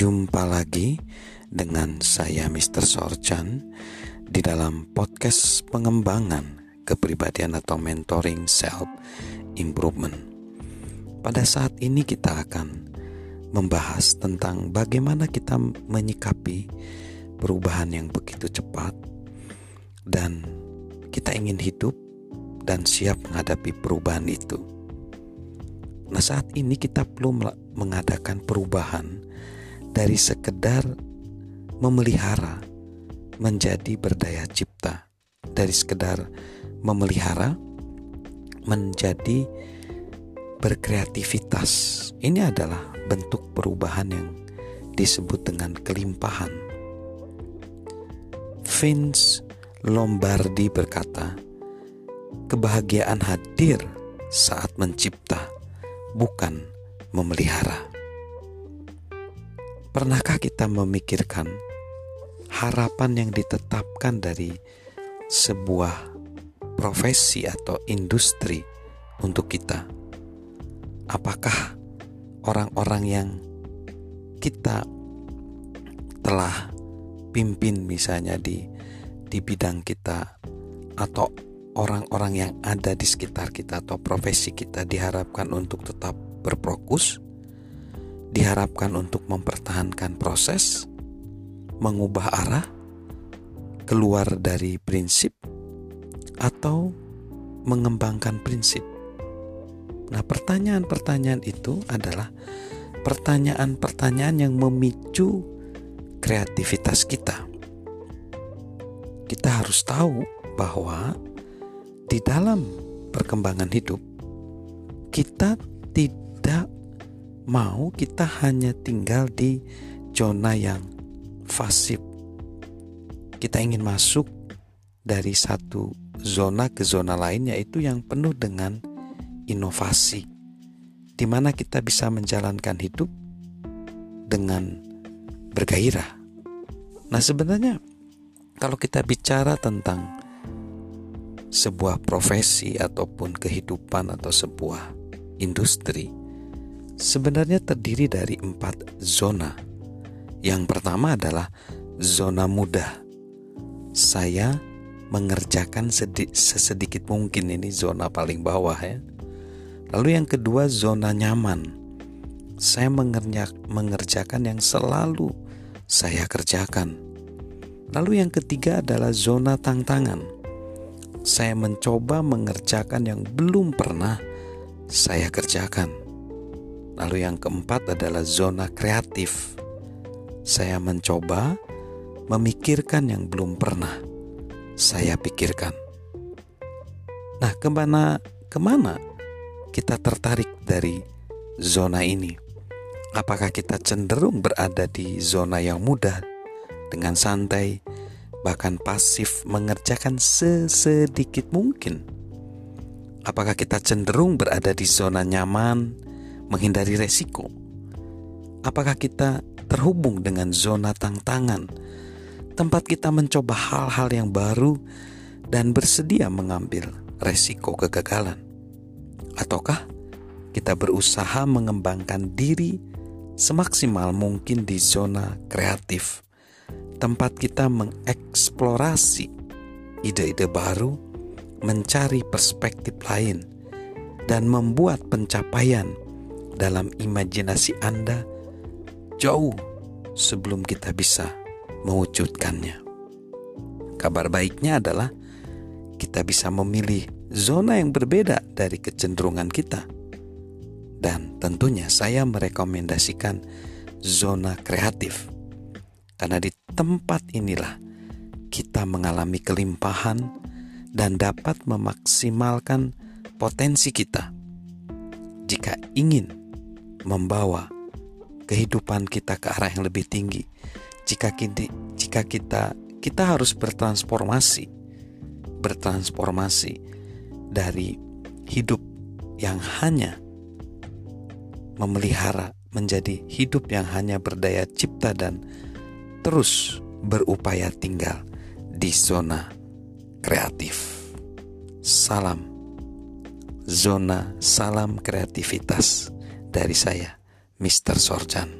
Jumpa lagi dengan saya Mr. Sorchan di dalam podcast pengembangan kepribadian atau mentoring self improvement. Pada saat ini kita akan membahas tentang bagaimana kita menyikapi perubahan yang begitu cepat dan kita ingin hidup dan siap menghadapi perubahan itu. Nah, saat ini kita perlu mengadakan perubahan dari sekedar memelihara menjadi berdaya cipta, dari sekedar memelihara menjadi berkreativitas. Ini adalah bentuk perubahan yang disebut dengan kelimpahan. Vince Lombardi berkata, "Kebahagiaan hadir saat mencipta, bukan memelihara." Pernahkah kita memikirkan harapan yang ditetapkan dari sebuah profesi atau industri untuk kita? Apakah orang-orang yang kita telah pimpin misalnya di di bidang kita atau orang-orang yang ada di sekitar kita atau profesi kita diharapkan untuk tetap berfokus diharapkan untuk mempertahankan proses, mengubah arah, keluar dari prinsip, atau mengembangkan prinsip. Nah, pertanyaan-pertanyaan itu adalah pertanyaan-pertanyaan yang memicu kreativitas kita. Kita harus tahu bahwa di dalam perkembangan hidup, kita tidak mau kita hanya tinggal di zona yang fasib. Kita ingin masuk dari satu zona ke zona lain yaitu yang penuh dengan inovasi. Di mana kita bisa menjalankan hidup dengan bergairah. Nah, sebenarnya kalau kita bicara tentang sebuah profesi ataupun kehidupan atau sebuah industri, sebenarnya terdiri dari empat zona. Yang pertama adalah zona mudah. Saya mengerjakan sesedikit mungkin ini zona paling bawah ya. Lalu yang kedua zona nyaman. Saya mengerjakan yang selalu saya kerjakan. Lalu yang ketiga adalah zona tantangan. Saya mencoba mengerjakan yang belum pernah saya kerjakan. Lalu yang keempat adalah zona kreatif. Saya mencoba memikirkan yang belum pernah saya pikirkan. Nah, ke mana ke mana kita tertarik dari zona ini? Apakah kita cenderung berada di zona yang mudah dengan santai, bahkan pasif mengerjakan sesedikit mungkin? Apakah kita cenderung berada di zona nyaman? Menghindari resiko? Apakah kita terhubung dengan zona tantangan, tempat kita mencoba hal-hal yang baru dan bersedia mengambil resiko kegagalan? Ataukah kita berusaha mengembangkan diri semaksimal mungkin di zona kreatif, tempat kita mengeksplorasi ide-ide baru, mencari perspektif lain, dan membuat pencapaian dalam imajinasi Anda jauh sebelum kita bisa mewujudkannya. Kabar baiknya adalah kita bisa memilih zona yang berbeda dari kecenderungan kita. Dan tentunya saya merekomendasikan zona kreatif. Karena di tempat inilah kita mengalami kelimpahan dan dapat memaksimalkan potensi kita. Jika ingin membawa kehidupan kita ke arah yang lebih tinggi. Jika kita, jika kita kita harus bertransformasi, bertransformasi dari hidup yang hanya memelihara menjadi hidup yang hanya berdaya cipta dan terus berupaya tinggal di zona kreatif. Salam zona salam kreativitas dari saya, Mr. Sorjan.